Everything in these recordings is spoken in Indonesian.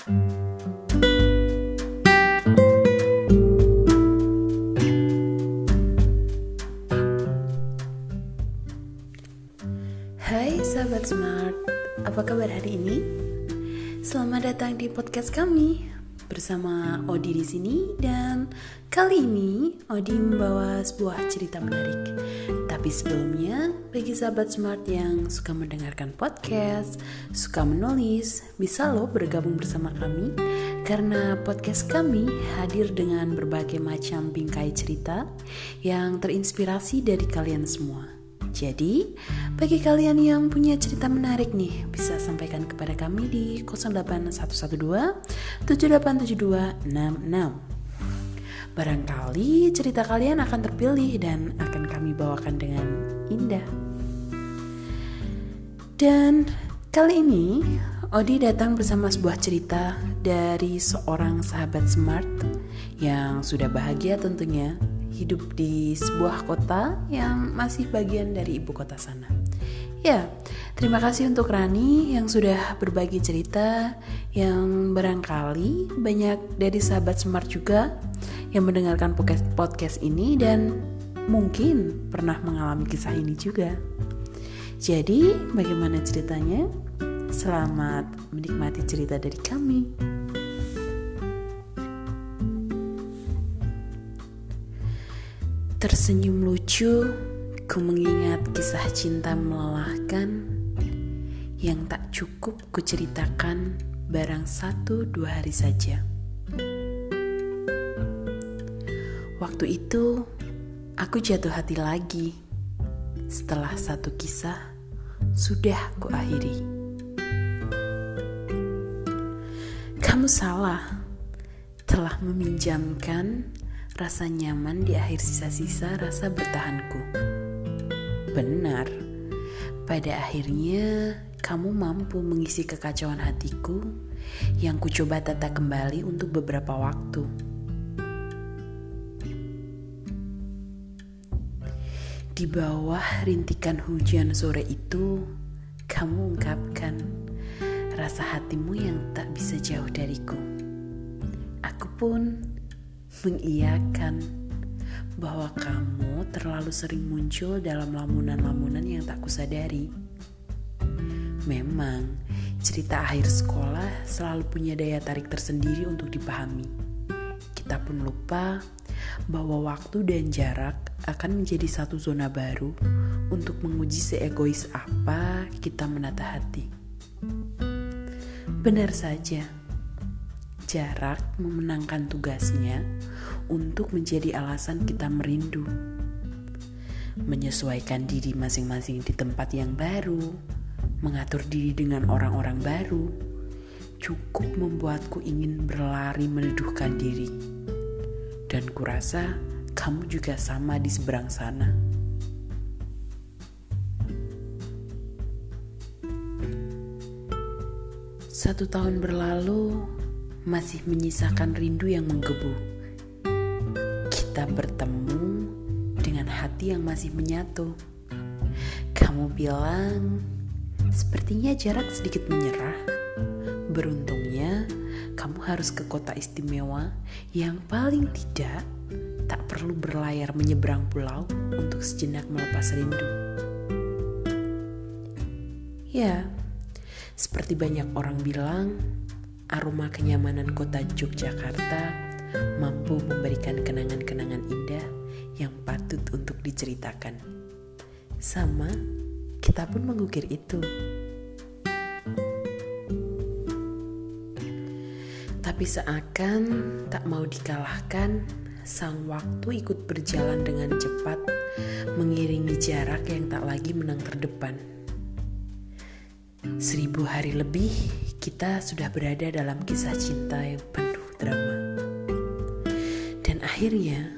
Hai sahabat smart, apa kabar hari ini? Selamat datang di podcast kami bersama Odi di sini dan kali ini Odi membawa sebuah cerita menarik. Tapi sebelumnya, bagi sahabat smart yang suka mendengarkan podcast, suka menulis, bisa lo bergabung bersama kami karena podcast kami hadir dengan berbagai macam bingkai cerita yang terinspirasi dari kalian semua. Jadi, bagi kalian yang punya cerita menarik nih, bisa sampaikan kepada kami di 08112 787266. Barangkali cerita kalian akan terpilih dan akan kami bawakan dengan indah. Dan kali ini Odi datang bersama sebuah cerita dari seorang sahabat smart yang sudah bahagia tentunya hidup di sebuah kota yang masih bagian dari ibu kota sana. Ya, terima kasih untuk Rani yang sudah berbagi cerita yang barangkali banyak dari sahabat smart juga yang mendengarkan podcast, podcast ini dan mungkin pernah mengalami kisah ini juga. Jadi, bagaimana ceritanya? Selamat menikmati cerita dari kami. Tersenyum lucu, ku mengingat kisah cinta melelahkan yang tak cukup ku ceritakan barang satu dua hari saja. Waktu itu, aku jatuh hati lagi setelah satu kisah sudah ku akhiri. Kamu salah, telah meminjamkan rasa nyaman di akhir sisa-sisa rasa bertahanku. Benar, pada akhirnya kamu mampu mengisi kekacauan hatiku yang kucoba tata kembali untuk beberapa waktu. Di bawah rintikan hujan sore itu, kamu ungkapkan rasa hatimu yang tak bisa jauh dariku. Aku pun mengiyakan bahwa kamu terlalu sering muncul dalam lamunan-lamunan yang tak kusadari. Memang, cerita akhir sekolah selalu punya daya tarik tersendiri untuk dipahami. Kita pun lupa bahwa waktu dan jarak akan menjadi satu zona baru untuk menguji seegois apa kita menata hati. Benar saja jarak memenangkan tugasnya untuk menjadi alasan kita merindu. Menyesuaikan diri masing-masing di tempat yang baru, mengatur diri dengan orang-orang baru, cukup membuatku ingin berlari meneduhkan diri. Dan kurasa kamu juga sama di seberang sana. Satu tahun berlalu, masih menyisakan rindu yang menggebu. Kita bertemu dengan hati yang masih menyatu. Kamu bilang, sepertinya jarak sedikit menyerah. Beruntungnya, kamu harus ke kota istimewa yang paling tidak tak perlu berlayar menyeberang pulau untuk sejenak melepas rindu. Ya, seperti banyak orang bilang, aroma kenyamanan kota Yogyakarta mampu memberikan kenangan-kenangan indah yang patut untuk diceritakan. Sama, kita pun mengukir itu. Tapi seakan tak mau dikalahkan, sang waktu ikut berjalan dengan cepat, mengiringi jarak yang tak lagi menang terdepan. Seribu hari lebih kita sudah berada dalam kisah cinta yang penuh drama. Dan akhirnya,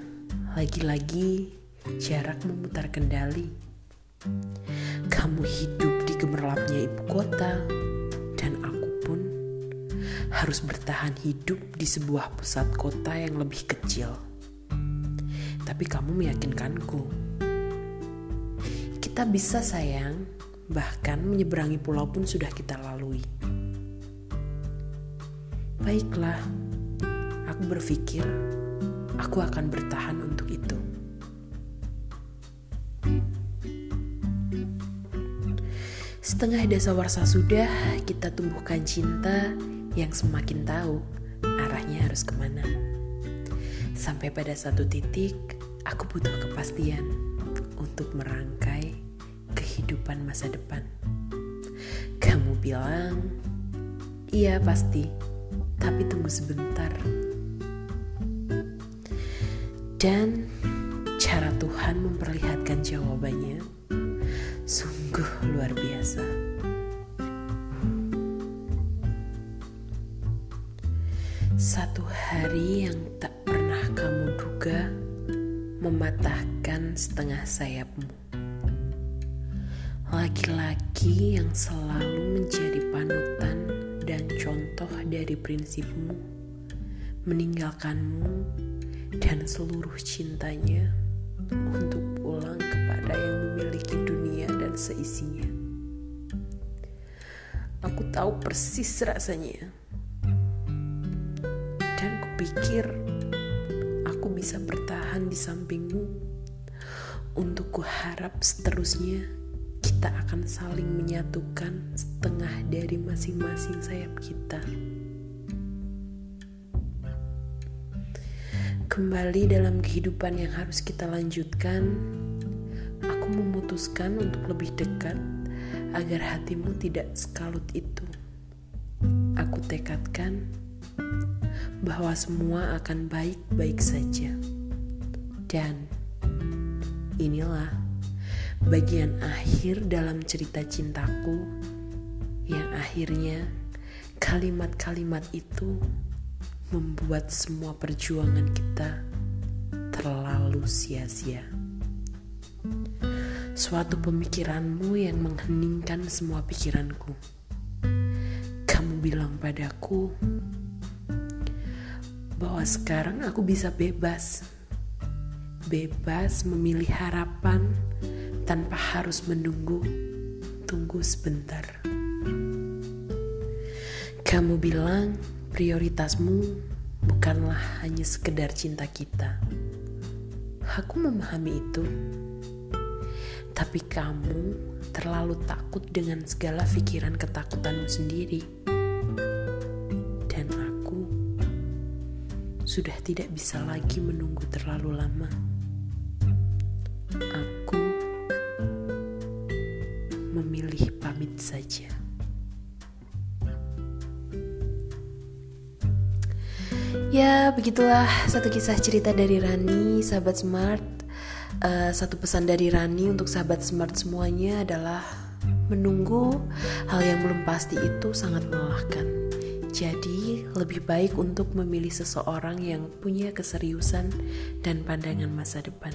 lagi-lagi jarak memutar kendali. Kamu hidup di gemerlapnya ibu kota, dan aku pun harus bertahan hidup di sebuah pusat kota yang lebih kecil. Tapi kamu meyakinkanku, kita bisa sayang, bahkan menyeberangi pulau pun sudah kita lalui. Baiklah, aku berpikir aku akan bertahan untuk itu. Setengah dasawarsa sudah kita tumbuhkan cinta yang semakin tahu arahnya harus ke mana. Sampai pada satu titik, aku butuh kepastian untuk merangkai kehidupan masa depan. Kamu bilang, iya pasti, tapi tunggu sebentar. Dan cara Tuhan memperlihatkan jawabannya sungguh luar biasa. Satu hari yang tak pernah kamu duga mematahkan setengah sayapmu. Laki-laki yang selalu menjadi panutan dan contoh dari prinsipmu, meninggalkanmu dan seluruh cintanya untuk pulang kepada yang memiliki dunia dan seisinya. Aku tahu persis rasanya. Dan kupikir aku bisa bertahan di sampingmu. Untuk kuharap seterusnya kita akan saling menyatukan setengah dari masing-masing sayap kita. Kembali dalam kehidupan yang harus kita lanjutkan, aku memutuskan untuk lebih dekat agar hatimu tidak sekalut itu. Aku tekadkan bahwa semua akan baik-baik saja. Dan inilah bagian akhir dalam cerita cintaku yang akhirnya kalimat-kalimat itu membuat semua perjuangan kita terlalu sia-sia. Suatu pemikiranmu yang mengheningkan semua pikiranku. Kamu bilang padaku bahwa sekarang aku bisa bebas. Bebas memilih harapan tanpa harus menunggu. Tunggu sebentar. Kamu bilang prioritasmu bukanlah hanya sekedar cinta kita. Aku memahami itu. Tapi kamu terlalu takut dengan segala pikiran ketakutanmu sendiri. Dan aku sudah tidak bisa lagi menunggu terlalu lama. Memilih pamit saja. Ya, begitulah satu kisah cerita dari Rani, sahabat smart. Uh, satu pesan dari Rani untuk sahabat smart semuanya adalah menunggu hal yang belum pasti itu sangat melelahkan. Jadi, lebih baik untuk memilih seseorang yang punya keseriusan dan pandangan masa depan.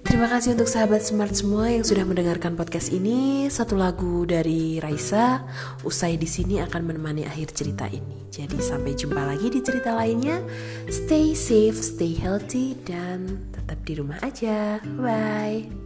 Terima kasih untuk sahabat smart semua yang sudah mendengarkan podcast ini. Satu lagu dari Raisa, usai di sini akan menemani akhir cerita ini. Jadi sampai jumpa lagi di cerita lainnya. Stay safe, stay healthy, dan tetap di rumah aja. Bye.